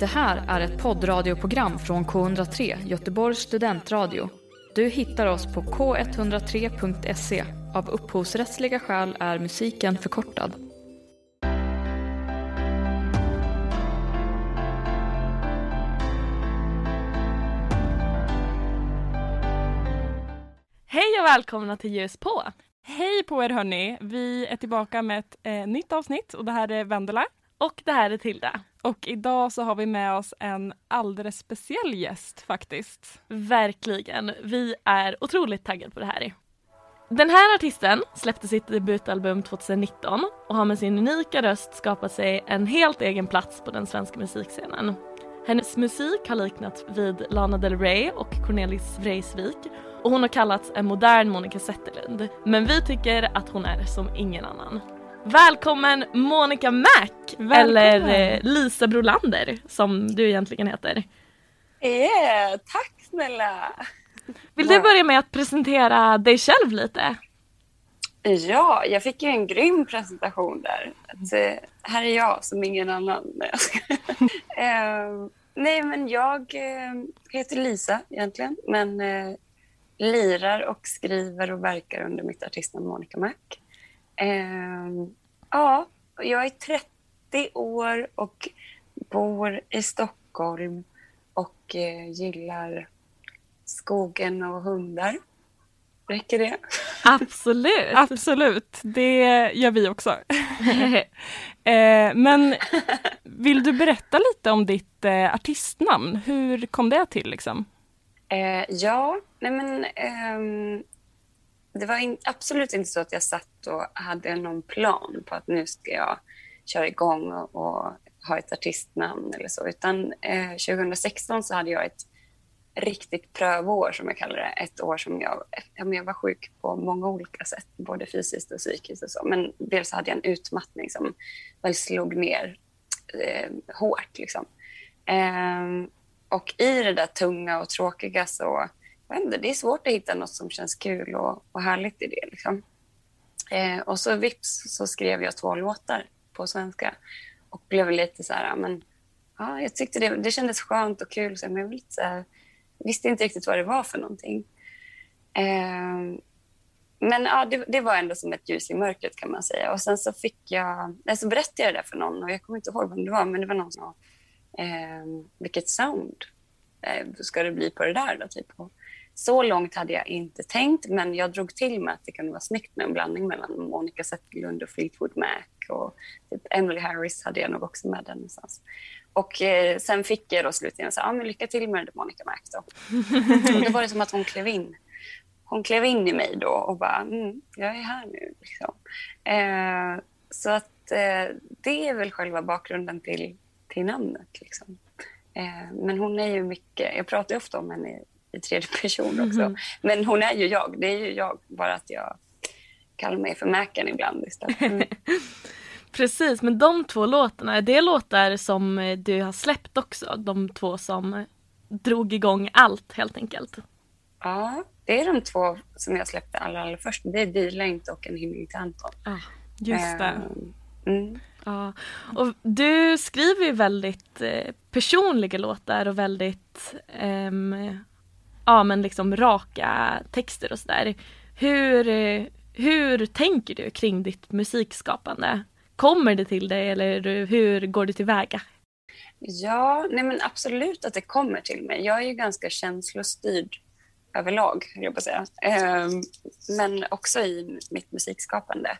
Det här är ett poddradioprogram från K103, Göteborgs studentradio. Du hittar oss på k103.se. Av upphovsrättsliga skäl är musiken förkortad. Hej och välkomna till Ljus på! Hej på er hörni! Vi är tillbaka med ett eh, nytt avsnitt och det här är Vendela. Och det här är Tilda. Och idag så har vi med oss en alldeles speciell gäst faktiskt. Verkligen. Vi är otroligt taggade på det här. Den här artisten släppte sitt debutalbum 2019 och har med sin unika röst skapat sig en helt egen plats på den svenska musikscenen. Hennes musik har liknats vid Lana Del Rey och Cornelis Vreeswijk och hon har kallats en modern Monica Zetterlund. Men vi tycker att hon är som ingen annan. Välkommen Monica Mac! Välkommen. Eller eh, Lisa Brolander som du egentligen heter. Yeah, tack snälla! Vill du börja med att presentera dig själv lite? Ja, jag fick ju en grym presentation där. Att, eh, här är jag som ingen annan. Nej. Eh, nej men jag heter Lisa egentligen, men lirar och skriver och verkar under mitt artistnamn Monica Mac. Eh, ja, jag är 30 år och bor i Stockholm och eh, gillar skogen och hundar. Räcker det? Absolut! Absolut, det gör vi också. eh, men vill du berätta lite om ditt eh, artistnamn? Hur kom det till liksom? Eh, ja, nej men ehm, det var in, absolut inte så att jag satt och hade någon plan på att nu ska jag köra igång och, och ha ett artistnamn eller så, utan eh, 2016 så hade jag ett riktigt prövår som jag kallar det. Ett år som jag, jag var sjuk på många olika sätt, både fysiskt och psykiskt och så. Men dels hade jag en utmattning som väl slog ner eh, hårt liksom. Eh, och i det där tunga och tråkiga så, inte, det är svårt att hitta något som känns kul och, och härligt i det liksom. Eh, och så vips så skrev jag två låtar på svenska och blev lite så här, men ja, jag tyckte det, det kändes skönt och kul så jag lite så här, visste inte riktigt vad det var för någonting. Eh, men ja, det, det, var ändå som ett ljus i mörkret kan man säga. Och sen så fick jag, så berättade jag det för någon och jag kommer inte ihåg vem det var, men det var någon som sa, eh, vilket sound eh, ska det bli på det där då? Typ. Och så långt hade jag inte tänkt, men jag drog till med att det kunde vara snyggt med en blandning mellan Monica Zetterlund och Fleetwood Mac och typ Emily Harris hade jag nog också med den någonstans. Och eh, sen fick jag då slutligen så ah, men lycka till med det Monica Mac då. och då var det som att hon klev in. Hon klev in i mig då och bara, mm, jag är här nu. Liksom. Eh, så att eh, det är väl själva bakgrunden till, till namnet. Liksom. Eh, men hon är ju mycket, jag pratar ofta om henne i, tredje person också. Mm. Men hon är ju jag, det är ju jag, bara att jag kallar mig för Macen ibland istället. Mm. Precis, men de två låtarna, är det låtar som du har släppt också? De två som drog igång allt helt enkelt? Ja, det är de två som jag släppte allra, allra först. Det är Dila inte och En himmel till Anton. Ah, just det. Mm. Ja. Och du skriver ju väldigt eh, personliga låtar och väldigt ehm, ja, men liksom raka texter och sådär. Hur, hur tänker du kring ditt musikskapande? Kommer det till dig eller hur går du tillväga? Ja, nej men absolut att det kommer till mig. Jag är ju ganska känslostyrd överlag, jag på säga. Ehm, men också i mitt musikskapande.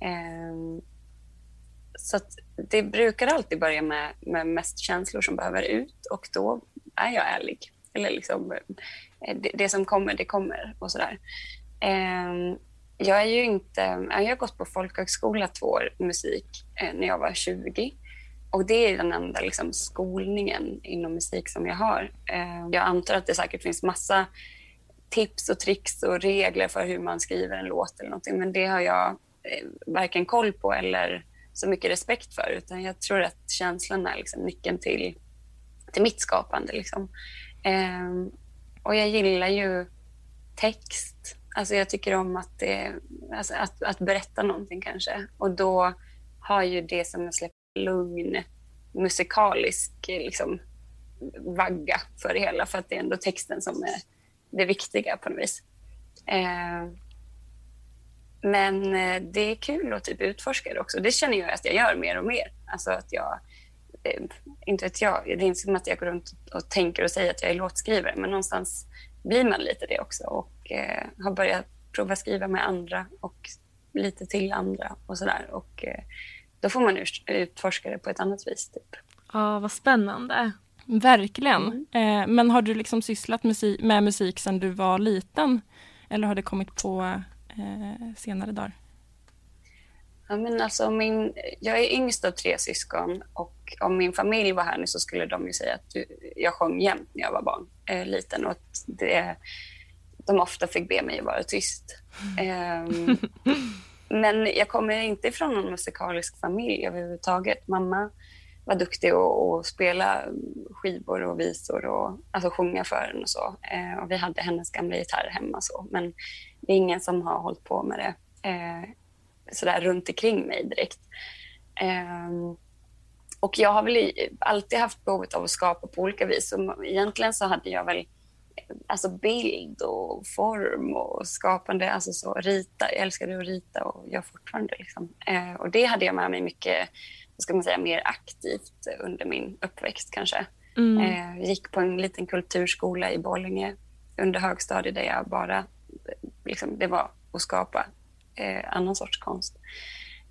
Eh, så det brukar alltid börja med, med mest känslor som behöver ut och då är jag ärlig. Eller liksom, Eh, det, det som kommer, det kommer och sådär. Eh, jag är ju inte... Jag har gått på folkhögskola två år musik eh, när jag var 20. Och det är den enda liksom, skolningen inom musik som jag har. Eh, jag antar att det säkert finns massa tips och tricks och regler för hur man skriver en låt eller någonting, men det har jag eh, varken koll på eller så mycket respekt för, utan jag tror att känslan är liksom nyckeln till, till mitt skapande. Liksom. Eh, och jag gillar ju text Alltså jag tycker om att, det, alltså att, att berätta någonting kanske. Och då har ju det som jag släpper lugn musikalisk liksom, vagga för det hela för att det är ändå texten som är det viktiga på något vis. Eh, men eh, det är kul att typ utforska det också. Det känner jag att jag gör mer och mer. Alltså att jag, inte vet jag, det är inte som att jag går runt och tänker och säger att jag är låtskrivare, men någonstans blir man lite det också och eh, har börjat prova skriva med andra och lite till andra och sådär. Och eh, då får man utforska det på ett annat vis. Typ. Ja, vad spännande. Verkligen. Mm. Eh, men har du liksom sysslat musik, med musik sedan du var liten? Eller har det kommit på eh, senare dagar? Ja, men alltså min, jag är yngst av tre syskon och om min familj var här nu så skulle de ju säga att jag sjöng jämt när jag var barn, eh, liten och att det, de ofta fick be mig att vara tyst. Um, men jag kommer inte ifrån någon musikalisk familj överhuvudtaget. Mamma var duktig att spela skivor och visor och alltså sjunga för en och så. Eh, och vi hade hennes gamla gitarr hemma så. Men det är ingen som har hållit på med det eh, sådär runt omkring mig direkt. Eh, och jag har väl alltid haft behovet av att skapa på olika vis. Så egentligen så hade jag väl alltså bild och form och skapande, alltså så rita. Jag älskade att rita och gör fortfarande. Liksom. Eh, och det hade jag med mig mycket vad ska man säga, mer aktivt under min uppväxt kanske. Mm. Eh, gick på en liten kulturskola i Borlänge under högstadiet där jag bara, liksom, det var att skapa eh, annan sorts konst.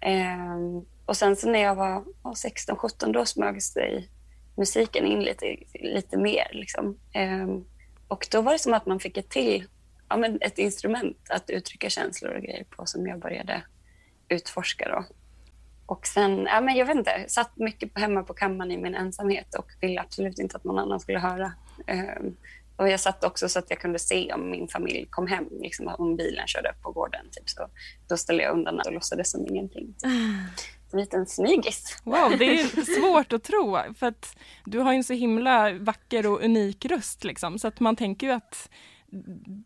Eh, och sen så när jag var 16-17 då smög sig musiken in lite, lite mer. Liksom. Eh, och då var det som att man fick ett till, ja, men ett instrument att uttrycka känslor och grejer på som jag började utforska. Då. Och sen, ja, men jag vet inte, satt mycket hemma på kammaren i min ensamhet och ville absolut inte att någon annan skulle höra. Ehm, och jag satt också så att jag kunde se om min familj kom hem, liksom, om bilen körde upp på gården. Typ, så då ställde jag undan och låtsades som ingenting. En liten snygis. Wow, det är svårt att tro för att du har en så himla vacker och unik röst liksom, så att man tänker ju att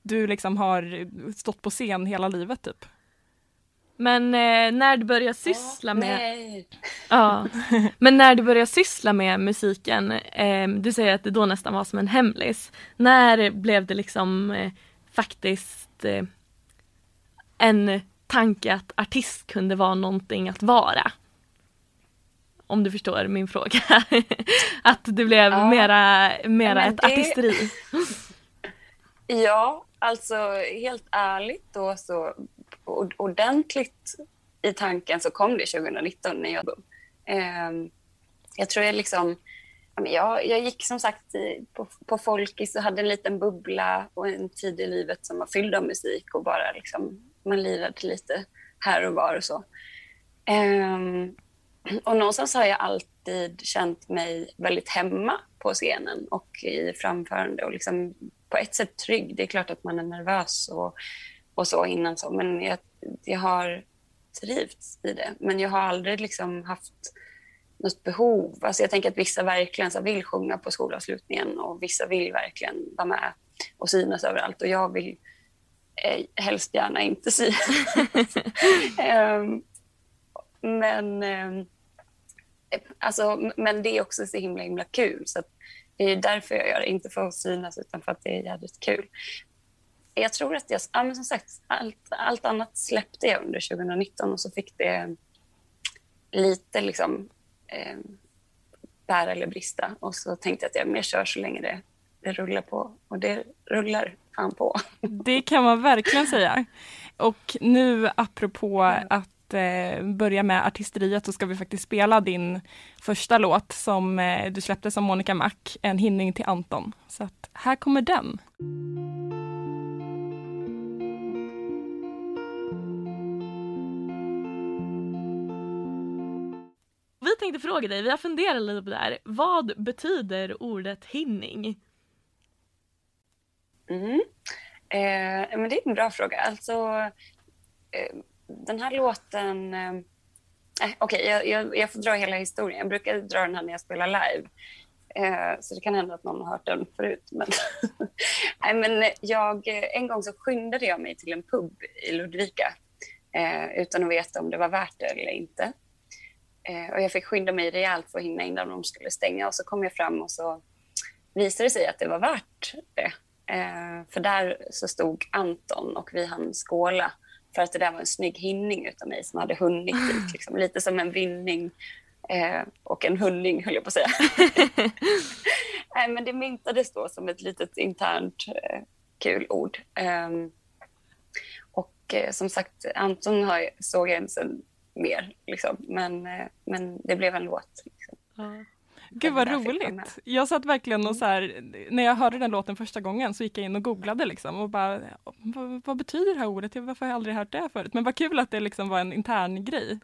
du liksom har stått på scen hela livet typ. Men eh, när du började syssla oh, med nej. Ja, men när du började syssla med musiken, eh, du säger att det då nästan var som en hemlis. När blev det liksom eh, faktiskt eh, en tanke att artist kunde vara någonting att vara? Om du förstår min fråga. att det blev ja. mera, mera ett det... artisteri. ja, alltså helt ärligt då så ordentligt i tanken så kom det 2019 när jag eh, Jag tror jag liksom... Jag, jag gick som sagt på, på Folkis och hade en liten bubbla och en tid i livet som var fylld av musik och bara liksom, man lirade lite här och var och så. Um, och någonstans har jag alltid känt mig väldigt hemma på scenen och i framförande och liksom på ett sätt trygg. Det är klart att man är nervös och och så innan så. Men jag, jag har trivts i det. Men jag har aldrig liksom haft något behov. Alltså jag tänker att vissa verkligen så vill sjunga på skolavslutningen och vissa vill verkligen vara med och synas överallt. Och jag vill eh, helst gärna inte synas. um, men, um, alltså, men det är också så himla himla kul. Så det är därför jag gör det, inte för att synas utan för att det är jävligt kul jag tror att jag, ja, men som sagt, allt, allt annat släppte jag under 2019 och så fick det lite liksom eh, bära eller brista. Och så tänkte jag att jag mer kör så länge det, det rullar på. Och det rullar fan på. Det kan man verkligen säga. Och nu apropå att eh, börja med artisteriet så ska vi faktiskt spela din första låt som eh, du släppte som Monica Mac, En hinning till Anton. Så att här kommer den. Vi tänkte fråga dig, vi har funderat lite på det här. Vad betyder ordet hinning? Mm. Eh, men det är en bra fråga. Alltså, eh, den här låten... Eh, eh Okej, okay, jag, jag, jag, får dra hela historien. Jag brukar dra den här när jag spelar live. Eh, så det kan hända att någon har hört den förut. Men, Nej, men jag, eh, en gång så skyndade jag mig till en pub i Ludvika eh, utan att veta om det var värt det eller inte. Eh, och jag fick skynda mig rejält för att hinna innan de skulle stänga. Och så kom jag fram och så visade det sig att det var värt det. Eh, för där så stod Anton och vi hann skåla för att det där var en snygg hinning utav mig som hade hunnit dit. Liksom. Lite som en vinning eh, och en hundning höll jag på att säga. Nej, men det myntades då som ett litet internt eh, kul ord. Ehm, och eh, som sagt, Anton har, såg jag sen mer, liksom. men, eh, men det blev en låt. Liksom. Ja. Gud vad roligt. Jag satt verkligen och så här, när jag hörde den låten första gången så gick jag in och googlade liksom och bara, vad, vad betyder det här ordet? Varför har jag aldrig hört det förut? Men vad kul att det liksom var en intern grej.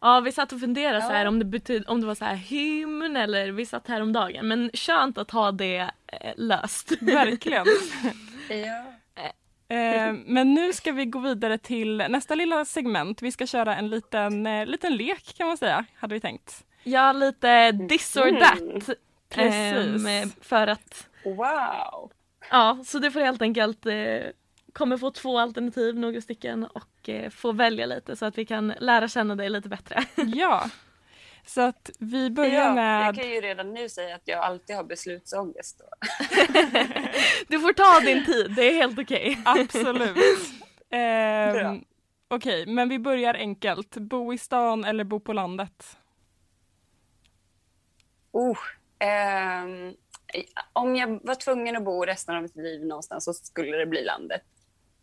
Ja vi satt och funderade ja. så här, om det, betyd, om det var så här hymn eller vi satt här om dagen men skönt att ha det eh, löst. Verkligen. ja. Eh, men nu ska vi gå vidare till nästa lilla segment. Vi ska köra en liten, eh, liten lek kan man säga, hade vi tänkt. Ja, lite this or that. Mm. Precis. Eh, för att... Wow! Ja, så du får helt enkelt eh, kommer få två alternativ, några stycken och eh, få välja lite så att vi kan lära känna dig lite bättre. ja. Så att vi börjar ja, med... Jag kan ju redan nu säga att jag alltid har beslutsångest. du får ta din tid, det är helt okej. Okay. Absolut. eh, okej, okay, men vi börjar enkelt. Bo i stan eller bo på landet? Oh, eh, om jag var tvungen att bo resten av mitt liv någonstans så skulle det bli landet.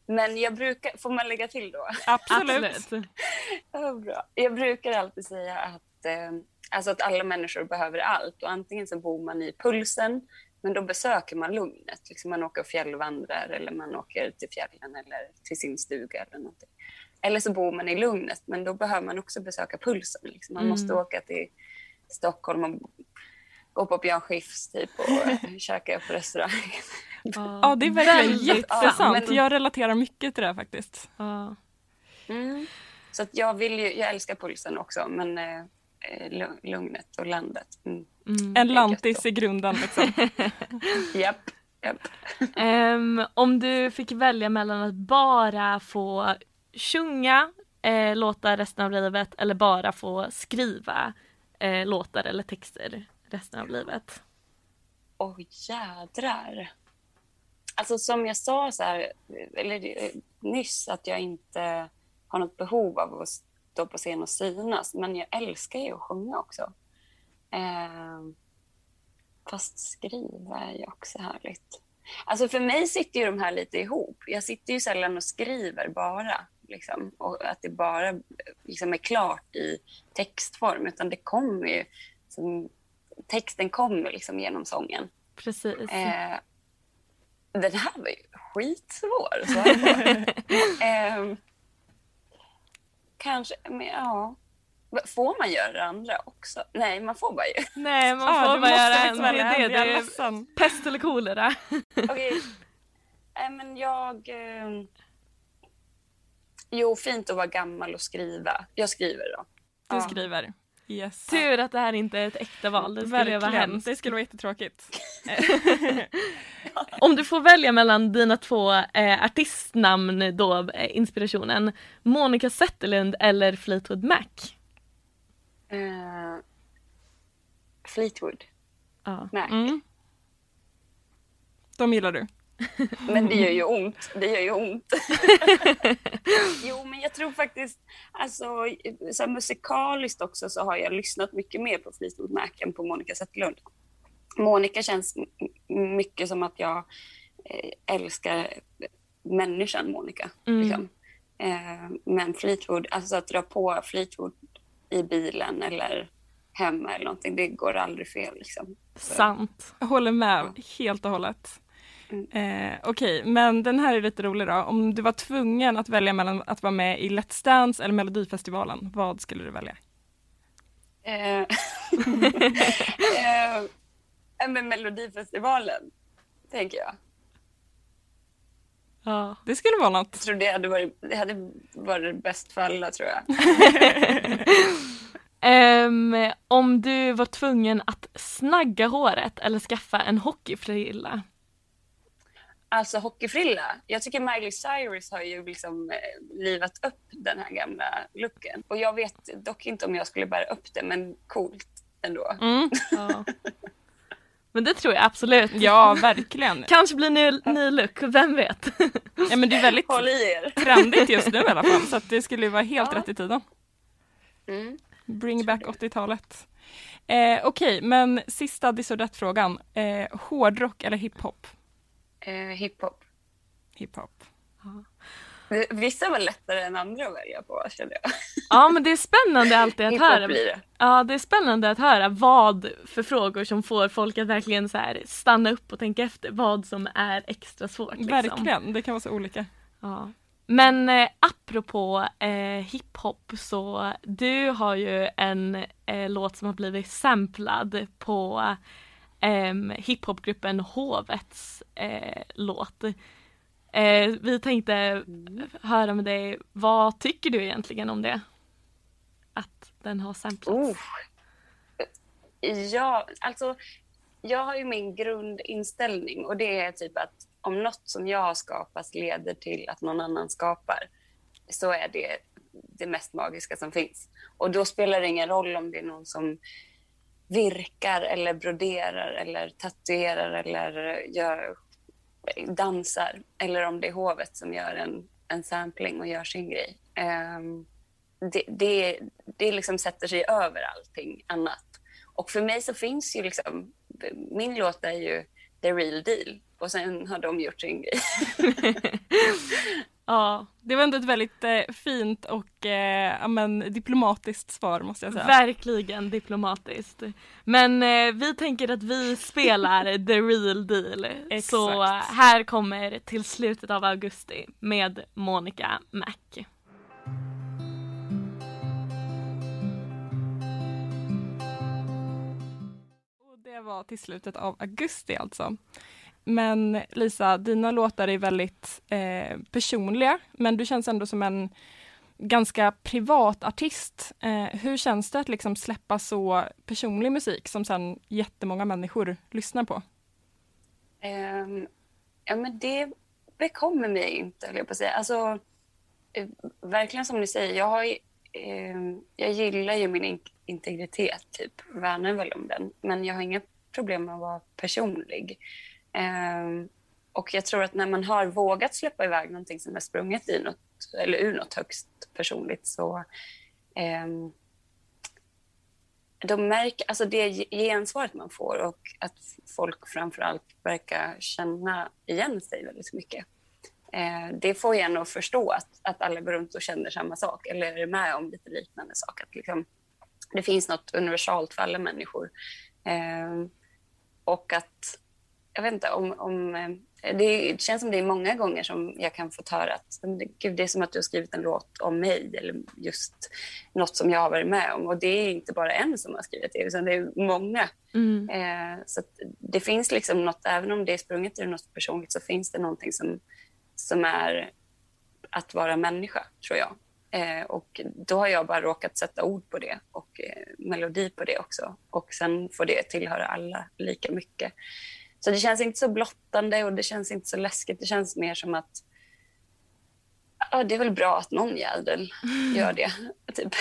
Men jag brukar, får man lägga till då? Absolut. ja, bra. Jag brukar alltid säga att, eh, alltså att alla människor behöver allt och antingen så bor man i pulsen men då besöker man lugnet. Liksom man åker och fjällvandrar eller man åker till fjällen eller till sin stuga eller någonting. Eller så bor man i lugnet men då behöver man också besöka pulsen. Liksom. Man mm. måste åka till Stockholm och gå på Björn Skifs typ och käka på restaurang. Ja, det är verkligen jättesant. Men... Jag relaterar mycket till det faktiskt. Ja. Mm. Så att jag, vill ju, jag älskar pulsen också, men eh, lugnet och landet. Mm. Mm. En lantis i grunden liksom. Japp. yep. um, om du fick välja mellan att bara få sjunga eh, låtar resten av livet eller bara få skriva eh, låtar eller texter resten av livet? Åh oh, jädrar. Alltså som jag sa så här, eller nyss att jag inte har något behov av att stå på scen och synas. Men jag älskar ju att sjunga också. Eh, fast skriva är ju också härligt. Alltså för mig sitter ju de här lite ihop. Jag sitter ju sällan och skriver bara. Liksom, och att det bara liksom är klart i textform. Utan det kommer ju... Som, texten kommer liksom genom sången. Precis. Eh, den här var ju skitsvår. Så eh, kanske, men ja. Får man göra det andra också? Nej, man får bara göra Nej, man får ah, bara göra en. Det är det. det är pest eller kolera. Okej. Okay. Äh, men jag... Eh... Jo, fint att vara gammal och skriva. Jag skriver då. Du ja. skriver. Yes. Tur att det här inte är ett äkta val. Det skulle vara hemskt. Det skulle vara jättetråkigt. Om du får välja mellan dina två eh, artistnamn då, eh, inspirationen. Monica Zetterlund eller Fleetwood Mac? Uh, Fleetwood ja. Mac. Mm. De gillar du? Men det gör ju ont. Det gör ju ont. jo, men jag tror faktiskt, alltså så musikaliskt också så har jag lyssnat mycket mer på Fleetwood Mac än på Monica Zetterlund. Monica känns mycket som att jag eh, älskar människan Monica. Mm. Liksom. Eh, men Fleetwood, alltså att dra på Fleetwood i bilen eller hemma eller någonting, det går aldrig fel. Liksom. Sant. Jag håller med helt och hållet. Eh, Okej, okay, men den här är lite rolig då. Om du var tvungen att välja mellan att vara med i Let's Dance eller Melodifestivalen, vad skulle du välja? Eh, eh, med Melodifestivalen, tänker jag. Ja, det skulle vara något. Jag tror det hade varit, det hade varit bäst för alla, tror jag. um, om du var tvungen att snagga håret eller skaffa en hockeyfrilla, Alltså hockeyfrilla. Jag tycker Miley Cyrus har ju liksom eh, livat upp den här gamla looken. Och jag vet dock inte om jag skulle bära upp det, men coolt ändå. Mm. Ja. Men det tror jag absolut. Ja, verkligen. Kanske blir ny, ny look, vem vet? Ja, men det är väldigt Håll i er. trendigt just nu i alla fall, så att det skulle vara helt Ja. rätt i tiden. Mm. Bring back 80-talet. Eh, Okej, men sista diss-och-det-frågan. Eh, hårdrock eller hiphop? Eh, hiphop. Hiphop. Vissa var lättare än andra att välja på, kände jag. Ja men det är spännande alltid att höra. blir det. Ja det är spännande att höra vad för frågor som får folk att verkligen så här stanna upp och tänka efter vad som är extra svårt. Liksom. Verkligen, det kan vara så olika. Ja. Men eh, apropå eh, hiphop så du har ju en eh, låt som har blivit samplad på eh, hiphopgruppen Hovets eh, låt. Eh, vi tänkte höra med dig, vad tycker du egentligen om det? Att den har samplats? Oh. Ja, alltså jag har ju min grundinställning och det är typ att om något som jag har skapat leder till att någon annan skapar så är det det mest magiska som finns. Och då spelar det ingen roll om det är någon som virkar eller broderar eller tatuerar eller gör, dansar eller om det är hovet som gör en, en sampling och gör sin grej. Ehm, det, det, det liksom sätter sig över allting annat. Och för mig så finns ju liksom, min låt är ju the real deal och sen har de gjort sin grej. Ja, Det var ändå ett väldigt eh, fint och eh, ja, men, diplomatiskt svar måste jag säga. verkligen diplomatiskt. Men eh, vi tänker att vi spelar the real deal. Så Exakt. här kommer till slutet av augusti med Monica Mac. Och det var till slutet av augusti alltså. Men Lisa, dina låtar är väldigt eh, personliga, men du känns ändå som en ganska privat artist. Eh, hur känns det att liksom släppa så personlig musik som sen jättemånga människor lyssnar på? Um, ja, men det bekommer mig inte, höll jag på att säga. Alltså, eh, verkligen som ni säger, jag, har, eh, jag gillar ju min in- integritet, typ. värnar väl om den. Men jag har inga problem med att vara personlig. Ehm, och jag tror att när man har vågat släppa iväg någonting som är sprunget i något, eller ur något högst personligt så ehm, de märker, alltså det gensvaret man får och att folk framför allt verkar känna igen sig väldigt mycket. Eh, det får en att förstå att, att alla går runt och känner samma sak eller är med om lite liknande saker. Att liksom, det finns något universalt för alla människor. Eh, och att, jag vet inte, om, om, eh, det känns som det är många gånger som jag kan få höra att "Men det- Gud, det är som att du har skrivit en låt om mig eller just något som jag har varit med om. Och det är inte bara en som har skrivit det, utan det är många. Mm. Eh, så det finns liksom något, även om det är sprunget ur något personligt, så finns det någonting som, som är att vara människa, tror jag. Eh, och då har jag bara råkat sätta ord på det och eh, melodi på det också. Och sen får det tillhöra alla lika mycket. Så det känns inte så blottande och det känns inte så läskigt. Det känns mer som att ja, det är väl bra att någon jävel gör det. Typ.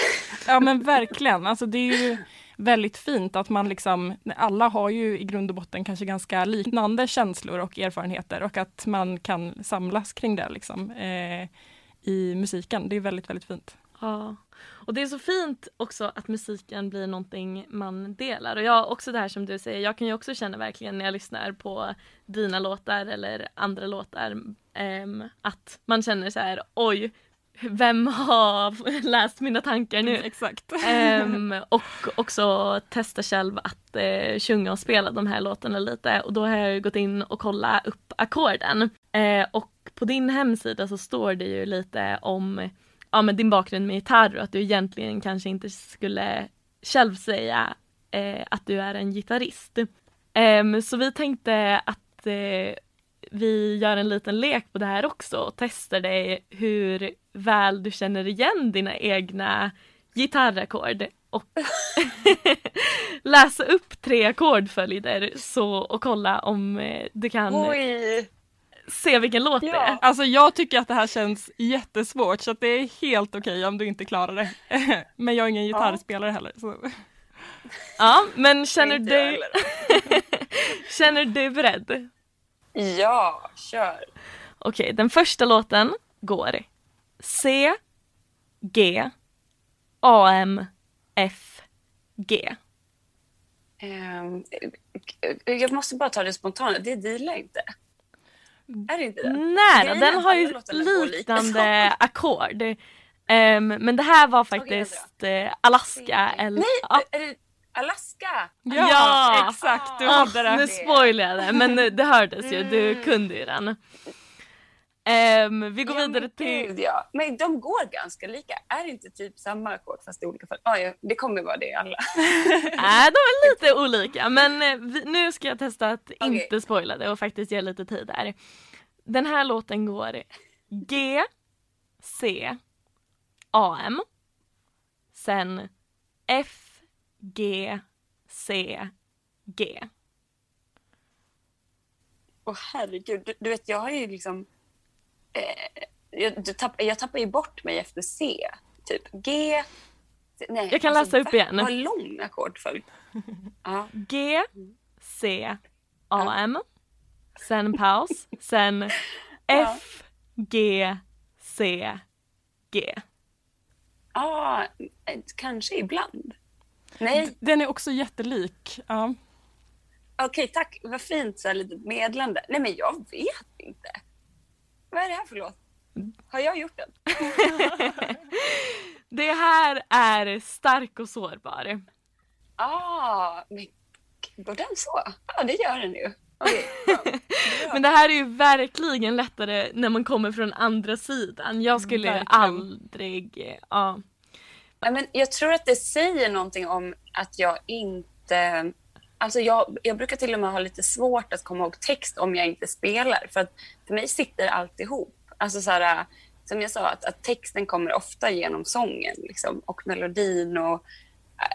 Ja men verkligen, alltså det är ju väldigt fint att man liksom, alla har ju i grund och botten kanske ganska liknande känslor och erfarenheter och att man kan samlas kring det liksom eh, i musiken. Det är väldigt, väldigt fint. Ja. Och det är så fint också att musiken blir någonting man delar. Och jag också det här som du säger, jag kan ju också känna verkligen när jag lyssnar på dina låtar eller andra låtar ehm, att man känner så här, oj, vem har läst mina tankar nu? Exakt. Ehm, och också testa själv att eh, sjunga och spela de här låtarna lite och då har jag ju gått in och kollat upp ackorden. Eh, och på din hemsida så står det ju lite om ja, men din bakgrund med gitarr och att du egentligen kanske inte skulle själv säga eh, att du är en gitarrist. Ehm, så vi tänkte att eh, vi gör en liten lek på det här också och testar dig hur väl du känner igen dina egna gitarrackord och läsa upp tre ackordföljder så och kolla om eh, du kan Oj! Se vilken låt det är. Alltså jag tycker att det här känns jättesvårt så att det är helt okej om du inte klarar det. Men jag är ingen gitarrspelare heller. Så. Ja, men känner du, känner du dig beredd? Ja, kör. Okej, den första låten går C, G, A, M, F, G. Ehm, jag måste bara ta det spontant. Det är Dila inte? Är det inte det? Nära, den har ju liknande ackord. Ehm, men det här var faktiskt eh, Alaska eller... Nej, är det Alaska? Ja, Ja. exakt, du Ah, hade Nu det. spoilar jag det, men det hördes ju, du Mm. kunde ju den. Ehm, vi går Ja, vidare till... Gud, ja. Men de går ganska lika. Är det inte typ samma ackord fast i olika fall? Ah, ja, det kommer vara det alla. Nej, de är lite olika men eh, vi, nu ska jag testa att Okej. inte spoila det och faktiskt ge lite tid här. Den här låten går G, C, A, M. Sen F, G, C, G. Åh herregud, du, du vet jag har ju liksom... Eh, jag, du tapp, jag tappar ju bort mig efter C. Typ G... Nej, alltså, Jag kan läsa upp igen. Vad lång ackordföljd. Ja. G, C, A, M. Sen paus. Sen F, G, C, G. Ah, eh, kanske ibland. Nej, Den är också jättelik. Ja. okej tack. Vad fint så här litet medlande. Nej men jag vet inte. Vad är det här för låt? Har jag gjort den? Det här är stark och sårbar. Ah, men går den så? Ja, det gör den ju. Men det här är ju verkligen lättare när man kommer från andra sidan. Jag skulle Verkligen. aldrig, ja. Ja, men jag tror att det säger någonting om att jag inte... Alltså jag, jag brukar till och med ha lite svårt att komma ihåg text om jag inte spelar. För att för mig sitter allt ihop. Alltså så här, som jag sa, att, att texten kommer ofta genom sången. Liksom, och melodin och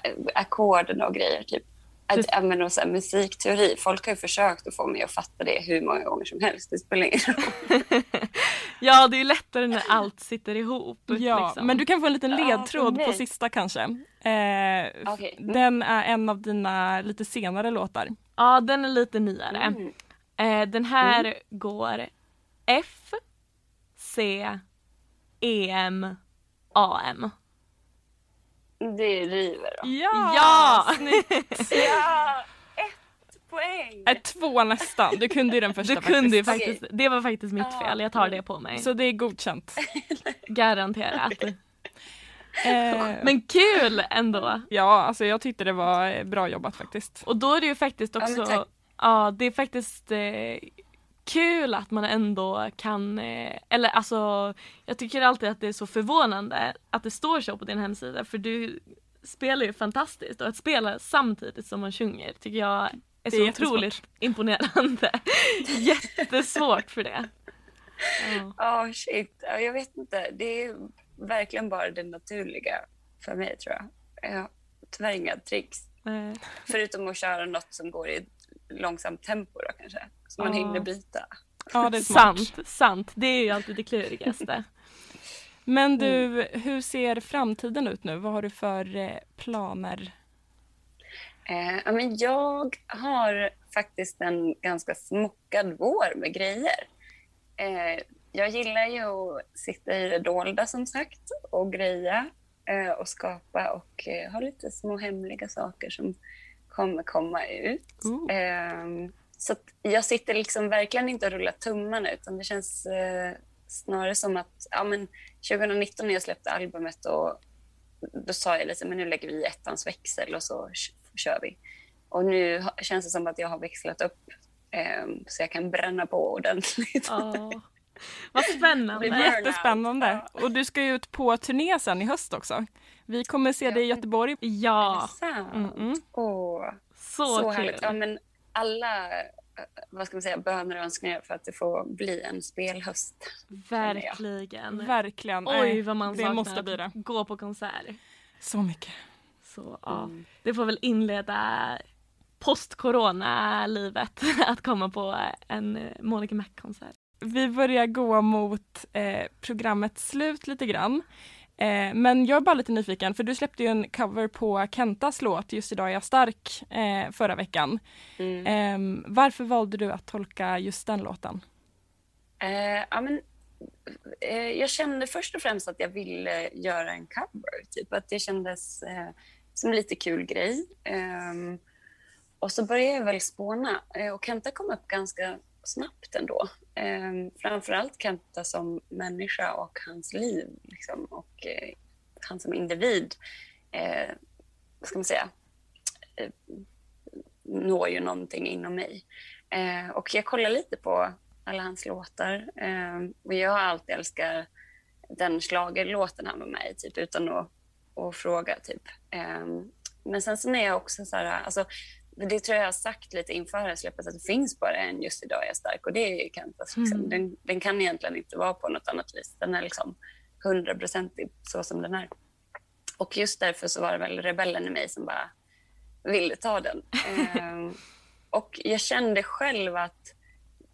äh, ackorden och grejer. Typ. Att, Precis. ja, men och så här, musikteori. Folk har ju försökt att få mig att fatta det hur många gånger som helst. Det spelar ingen roll. Ja det är lättare när allt sitter ihop. Ja, liksom. men du kan få en liten Ja, ledtråd på mig. sista kanske. Eh, Okej. Mm. Den är en av dina lite senare låtar. Ja den är lite nyare. Mm. Eh, den här går F, C, E, M, A, M. Det river då. Ja! Ja! Ja, ett poäng! Äh, två nästan, du kunde ju den första Du kunde ju faktiskt. faktiskt, det var faktiskt mitt fel, jag tar det på mig. Så det är godkänt. Garanterat. Eh, Men kul ändå! ja, alltså jag tyckte det var bra jobbat faktiskt. Och då är det ju faktiskt Ja, också, tack. ja det är faktiskt eh, kul att man ändå kan, eh, eller alltså jag tycker alltid att det är så förvånande att det står så på din hemsida för du spelar ju fantastiskt och att spela samtidigt som man sjunger tycker jag är Det så är jättesvårt. otroligt imponerande. Jättesvårt för det. Ja. Ja, shit. Ja, jag vet inte. Det är verkligen bara det naturliga för mig, tror jag. Jag har tyvärr inga tricks. Eh, Förutom att köra något som går i långsamt tempo då kanske. Så man Ja. hinner byta. Ja, det är. Sant, sant. Det är ju alltid det klurigaste. Men du, hur ser framtiden ut nu? Vad har du för eh, planer? Eh, men jag har faktiskt en ganska smockad vår med grejer. Eh, jag gillar ju att sitta i det dolda som sagt och greja eh, och skapa och eh, ha lite små hemliga saker som kommer komma ut. Eh, så jag sitter liksom verkligen inte och rullar tummarna utan det känns eh, snarare som att ja, men 2019 när jag släppte albumet och då sa jag lite men nu lägger vi ettans växel och så kör vi. Och nu känns det som att jag har växlat upp eh, så jag kan bränna på ordentligt. Ja. Vad spännande. Jättespännande. Och du ska ju ut på turné sen i höst också. Vi kommer se dig i Göteborg. Ja? Mm, mm. Åh, så, så kul. härligt. Ja, men alla eh, vad ska man säga, böner och önskningar för att det får bli en spelhöst. Verkligen. Verkligen. Oj vad man det saknar måste bli det. gå på konsert. Så mycket. Så ja, Mm. det får väl inleda post-corona-livet att komma på en eh, Monica Mac-konsert. vi börjar gå mot eh, programmets slut lite grann. Eh, men jag är bara lite nyfiken, för du släppte ju en cover på Kentas låt Just idag är jag stark eh, förra veckan. Mm. Eh, varför valde du att tolka just den låten? Eh, ja, men, eh, jag kände först och främst att jag ville göra en cover. Typ att det kändes eh, som en lite kul grej. Um, och så började jag väl spåna eh, och Kenta kom upp ganska snabbt ändå. Um, framförallt Kenta som människa och hans liv liksom, och uh, han som individ. Uh, vad ska man säga? Uh, når ju någonting inom mig. Uh, och jag kollar lite på alla hans låtar ehm, och jag har alltid älskat den slagerlåten han var med i, typ, utan att, att fråga. Typ. Eh, men sen så är jag också så här, alltså, det tror jag har sagt lite inför det här släppet, att det finns bara en Just idag är jag stark och det är Kentas. Liksom. Mm. Den, den, kan egentligen inte vara på något annat vis. Den är liksom hundraprocentig så som den är. Och just därför så var det väl rebellen i mig som bara ville ta den. ehm, och jag kände själv att,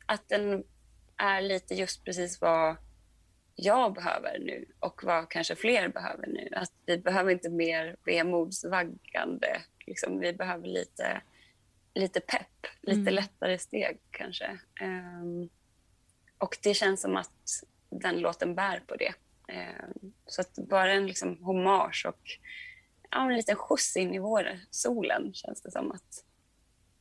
att den är lite just precis vad jag behöver nu och vad kanske fler behöver nu. Att vi behöver inte mer vemodsvaggande. Liksom, vi behöver lite lite pepp, lite mm. lättare steg kanske. Um, och det känns som att den låten bär på det. Um, så att bara en liksom hommage och ja, en liten skjuts in i vår solen känns det som att,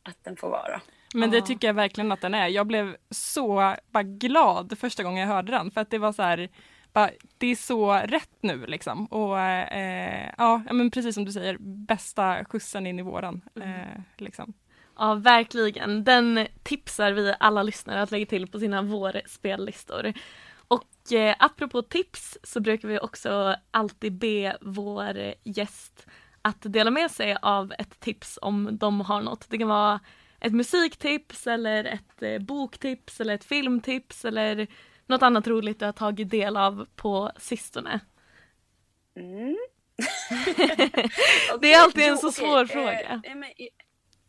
att den får vara. Men det tycker jag verkligen att den är. Jag blev så bara glad första gången jag hörde den för att det var så här bara, det är så rätt nu liksom. Och eh, ja, men precis som du säger, bästa skjutsen in i våren. Mm. Eh, liksom. Ja, verkligen. Den tipsar vi alla lyssnare att lägga till på sina vårspellistor. Och eh, apropå tips så brukar vi också alltid be vår gäst att dela med sig av ett tips om de har något. Det kan vara ett musiktips eller ett eh, boktips eller ett filmtips eller något annat roligt du har tagit del av på sistone. Mm. det är alltid en så svår okay. fråga. Eh,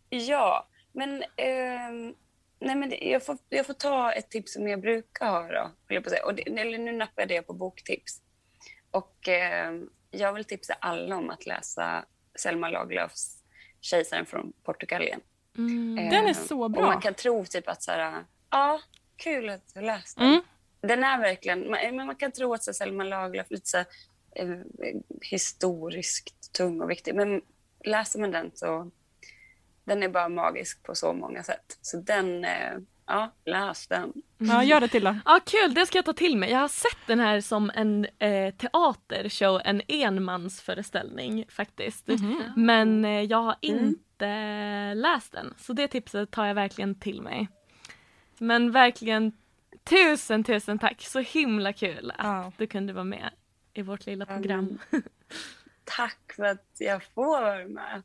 Ja, men, eh, nej, men jag, får, jag får ta ett tips som jag brukar ha. Då, jag på säga. Och det, eller nu nappar jag på boktips. Och eh, jag vill tipsa alla om att läsa Selma Lagerlöfs Kejsaren från Portugalien. Mm. Eh, den är så bra. Och man kan tro typ att så här, ja, kul att du läst den. Mm. Den är verkligen, man, man kan tro att så Selma Lagerlöf är lite så eh, historiskt tung och viktig. Men läser man den så den är bara magisk på så många sätt. Så den, eh, ja, läs den. Ja, gör det till då. Ja, kul, det ska jag ta till mig. Jag har sett den här som en eh, teatershow, en enmansföreställning faktiskt. Mm -hmm. Men eh, jag har mm. Inte läst den, så det tipset tar jag verkligen till mig. Men verkligen tusen, tusen tack. Så himla kul att ja. du kunde vara med i vårt lilla program. Mm. Tack för att jag får vara med.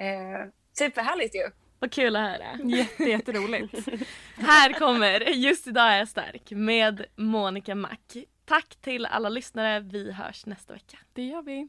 Eh, Superhärligt ju. Vad kul att höra. Jätte, jätteroligt. Här kommer Just idag är jag stark med Monica Mack. Tack till alla lyssnare. Vi hörs nästa vecka. Det gör vi.